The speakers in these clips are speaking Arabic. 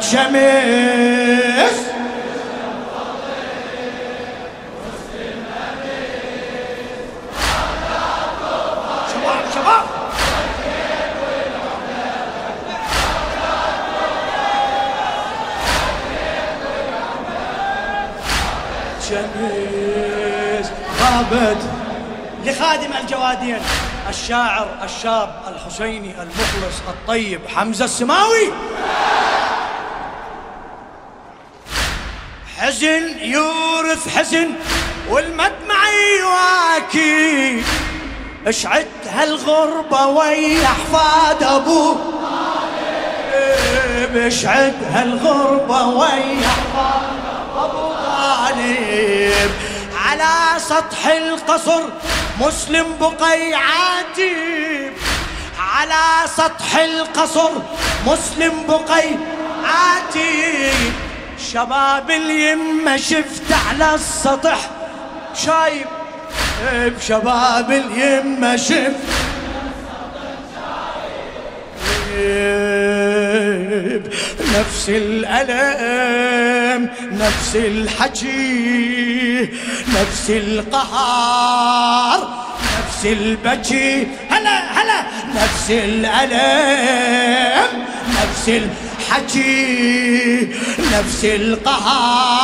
غابت شمس شمس. غابت لخادم الجوادين الشاعر الشاب الحسيني المخلص الطيب حمزة السماوي. حزن يورث حزن والمدمع يواكي. اشعد هالغربة ويا أحفاد ابوه اشعد هالغربة ويا أحفاد ابو غالب على سطح القصر مسلم بقي عاتب. على سطح القصر مسلم بقي عاتب. شباب اليمة شفت على السطح. شايب بشباب اليمة شفت. نفس الألم نفس الحكي نفس القهر نفس البكي هلا هلا نفس الألم نفس الحكي نفس القهر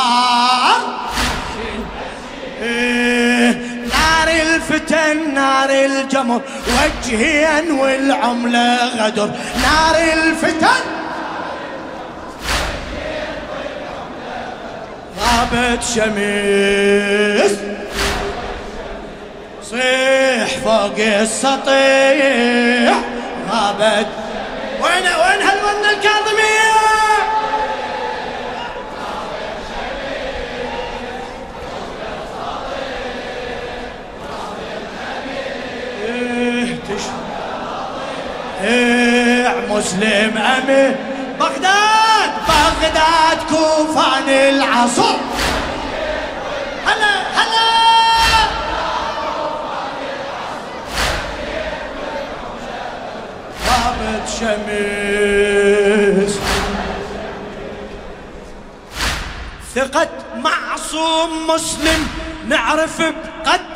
نار الفتن نار الجمر وجهيا والعملة غدر. نار الفتن. غابت شمس صيح فوق السطيح. غابت مسلم أمي. بغداد بغداد كوفان العصر. هلا هلا. غابت شمس ثقة معصوم مسلم نعرف بقدره.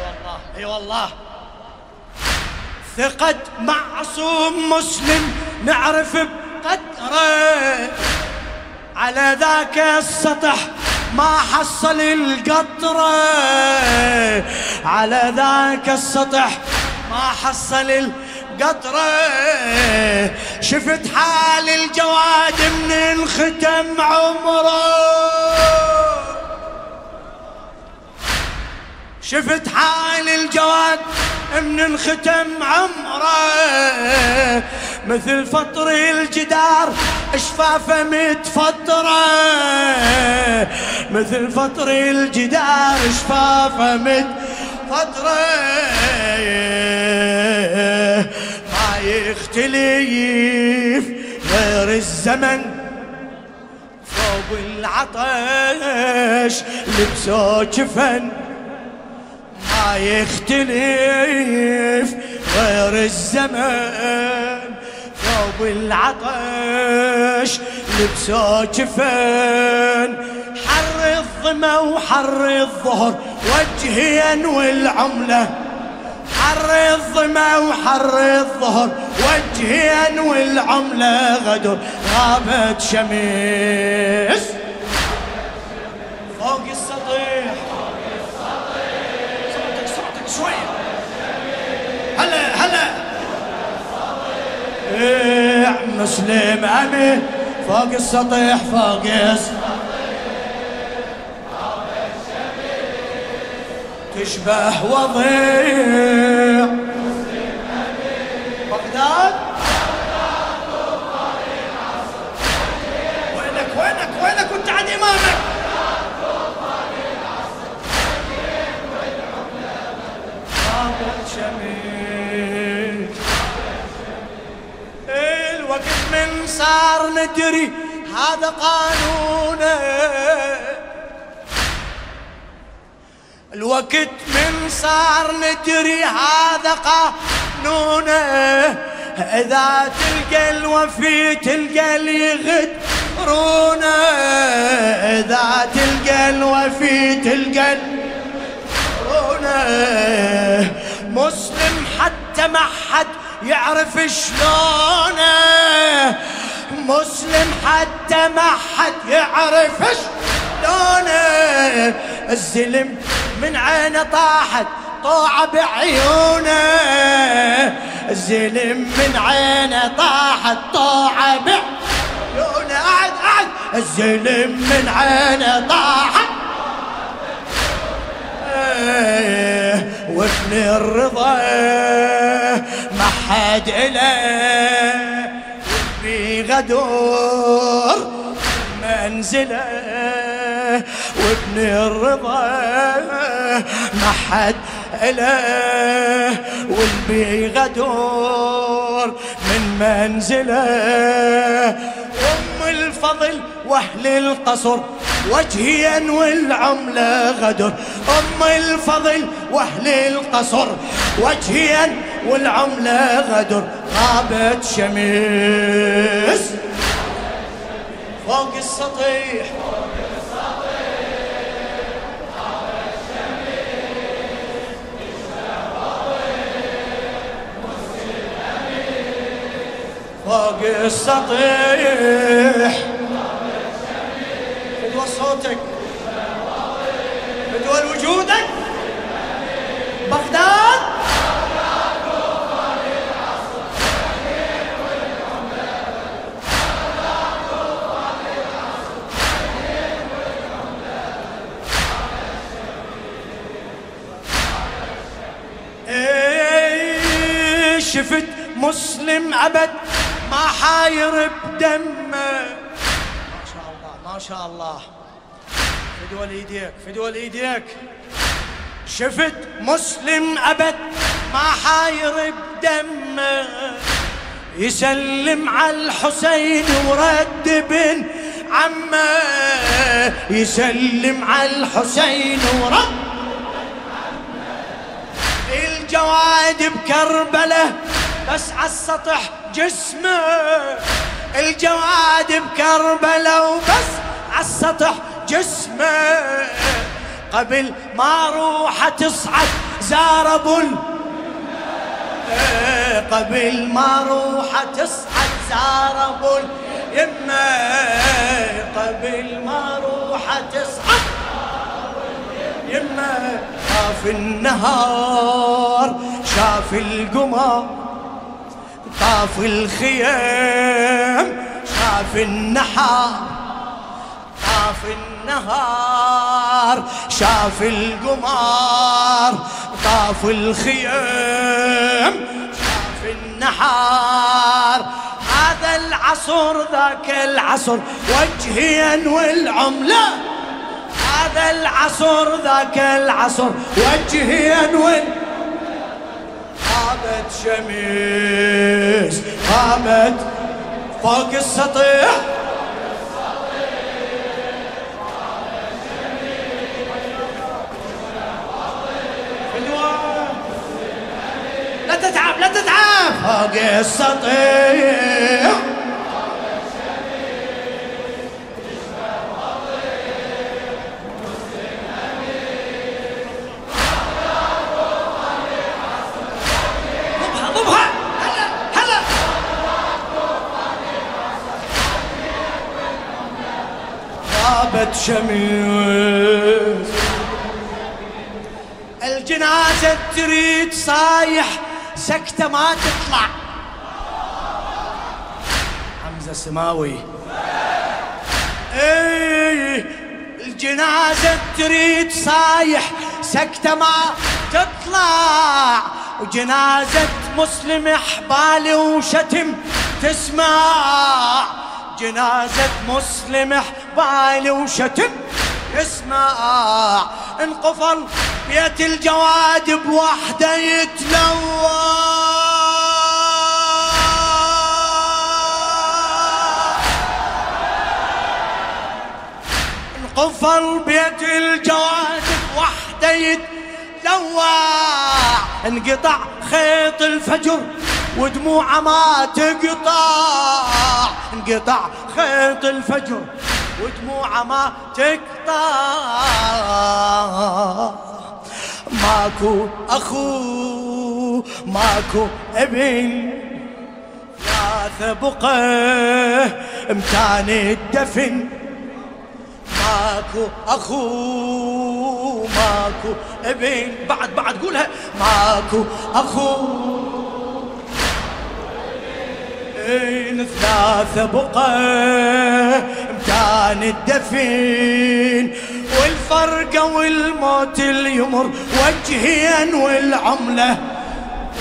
والله اي والله. ثقة معصوم مسلم نعرف بقدره. على ذاك السطح ما حصل القطرة على ذاك السطح ما حصل القطرة شفت حال الجواد من انختم عمره. شفت حال الجواد من انختم عمره مثل فطر الجدار إشفافه متفطره مثل فطر الجدار إشفافه متفطره ما يختلف غير الزمن. فوق العطش لبسوا جفن. يختلف غير الزمن ثوب العطش لبسوا جفن حر الظما وحر الظهر وجهيا والعمله حر الظما وحر الظهر وجهيا والعمله غدر غابت شمس إيه مسلم عمي فوق السطح فوق السطح تشبه وضيع. بغداد؟ وينك وينك وينك وانت عند إمامك؟ صار ندري هذا قانونه الوقت من صار ندري هذا قانونه إذا تلقى الوفي تلقى يغدرونا إذا تلقى الوفي تلقى يغدرونا مسلم حتى ما حد يعرف شلونه. مسلم حتى ما حد يعرف شلونه الزلم من عينه طاحت طوعة بعيونه. الزلم من عينه طاحت طوعة بعيونه. قعد قعد الزلم من عينه طاحت. وابن الرضا ما حد إله في غدور منزله وابن الرضا ما حد إله والبي غدور من منزله. أم الفضل وأهل القصر وجهيا والعملة غدر. أم الفضل وأهل القصر وجهيا والعملة غدر غابت شمس. فوق السطيح. فوق السطيح. فدوى صوتك. فدوى وجودك. شفت مسلم أبد ما حاير بدمه. ما شاء الله ما شاء الله. فدوى إيديك فدوى إيديك. شفت مسلم ابد ما حاير بدمه. يسلم على الحسين ورد بن عمه. يسلم على الحسين ورد الجواد بكربلة بس على السطح جسمه. الجواد بكربلة وبس على السطح جسمه. قبل ما روحه تصعد زار أبو قبل ما روحه تصعد زار أبو قبل ما روحه تصعد يمه شاف النهار شاف القمر طاف الخيام شاف النحار طاف النهار شاف القمر طاف الخيام شاف النحار. هذا العصر ذاك العصر وجهيا والعملة. هذا العصر ذاك العصر. وجهيا والعملة غابت شمس غابت فوق السطح لا تتعب لا تتعب. فوق السطح غابت شمس الجنازة تريد صايح سكتة ما تطلع. حمزة السماوي. إيه الجنازة تريد صايح سكتة ما تطلع. وجنازة مسلم حبالي وشتم تسمع. جنازة مسلم حبالي وشتم. اسمع انقفل بيت الجواد بوحدة يتلوى. انقفل بيت الجواد بوحدة يتلوى. انقطع خيط الفجر ودموعه ما تقطع. انقطع خيط الفجر ودموعه ما تقطع. ماكو أخو ماكو ابن. ثلاثة بقى امتان الدفن. ماكو أخو ماكو ابن. بعد بعد قولها. ماكو أخو. ابن ثلاثة بقى امتان الدفن والفرقة والموت اليمر وجهين والعملة.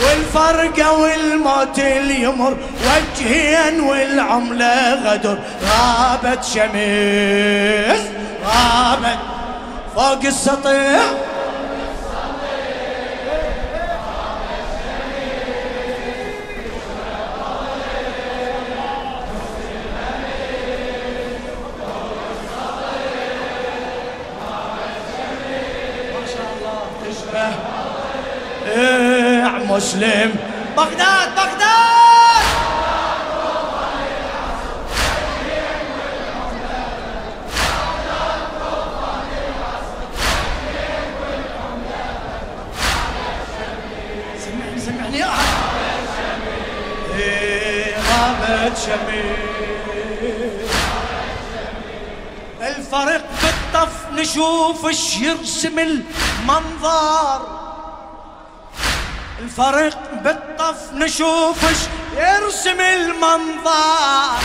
والفرقة والموت اليمر وجهين والعملة. غدر غابت شمس غابت فوق السطيح. مسلم. بغداد بغداد! سمعني سمعني. غابت شميل. الفرق بالطف نشوف إيش يرسم المنظر. الفرق بالطف نشوفش يرسم المنظر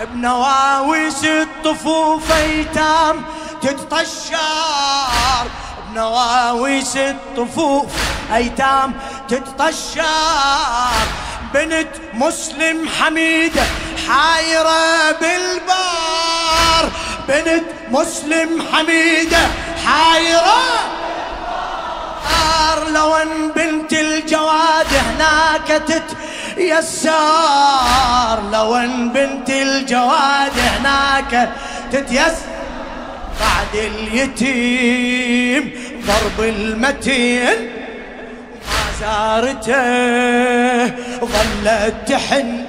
بنواويس الطفوف ايتام تتطشر. بنواويس الطفوف ايتام تتطشر. بنت مسلم حميدة حايرة بالبار. بنت مسلم حميدة حايرة النار لو ان بنت الجواد هناك تتيسر. لو ان بنت الجواد هناك تتيسر. بعد اليتيم ضرب المتين ما زارته ظلت تحن.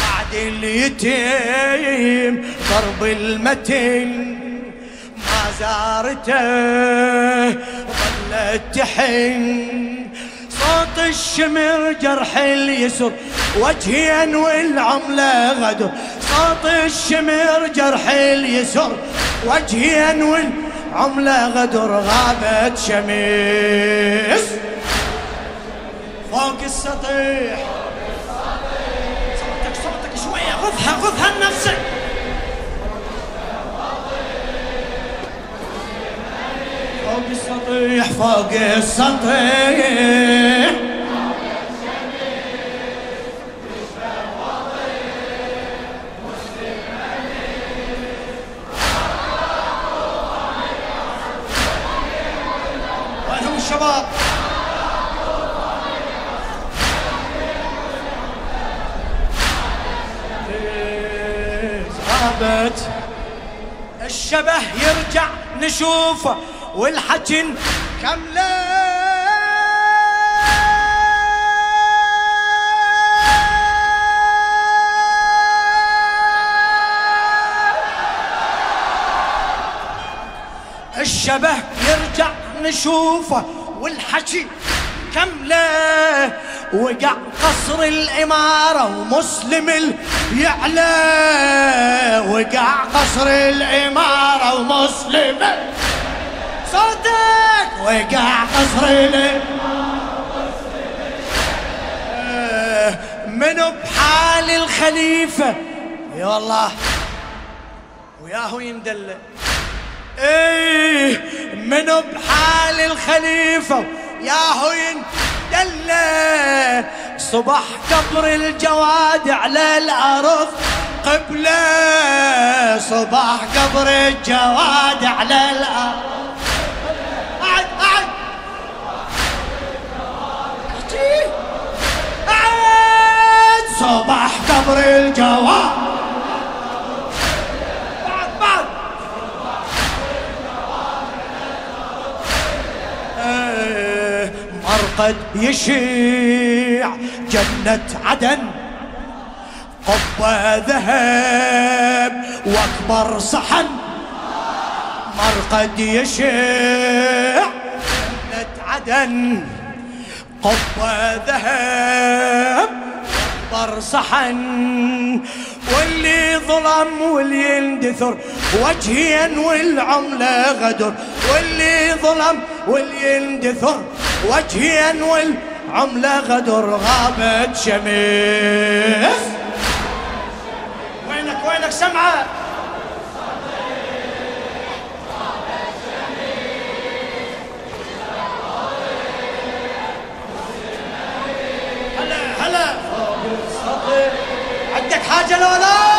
بعد اليتيم ضرب المتين زارته ظلت تحن. صوت الشمر جرح اليسر وجهين والعملة غدر. صوت الشمر جرح اليسر وجهين والعملة غدر. غابت شمس فوق السطيح. صوتك صوتك شوية غضها غضها لنفسك. السطيح فوق السطيح. غابت الشبه يرجع نشوفه. والحجن كمله الشبه يرجع نشوفه والحكي كمله وقع قصر الإمارة ومسلم يعلى وقع قصر الإمارة ومسلم وقع قصري منو بحال الخليفة؟ إي والله. وياهو يندل. إيه منو بحال الخليفة؟ ياهو يندل. صبح قبر الجواد على الأرض قبله. صبح قبر الجواد على الأرض. الجواب. بعد بعد. مرت مرقد يشيع جنة عدن. قبة ذهب وأكبر صحن. مرقد يشيع جنة عدن. قبة ذهب اكبر صحن واللي ظلم واللي يندثر وجهيا والعملة غدر. واللي ظلم واللي يندثر وجهيا والعملة غدر. غابت شمس. وينك؟ وينك؟ سمعة. 看见了吗？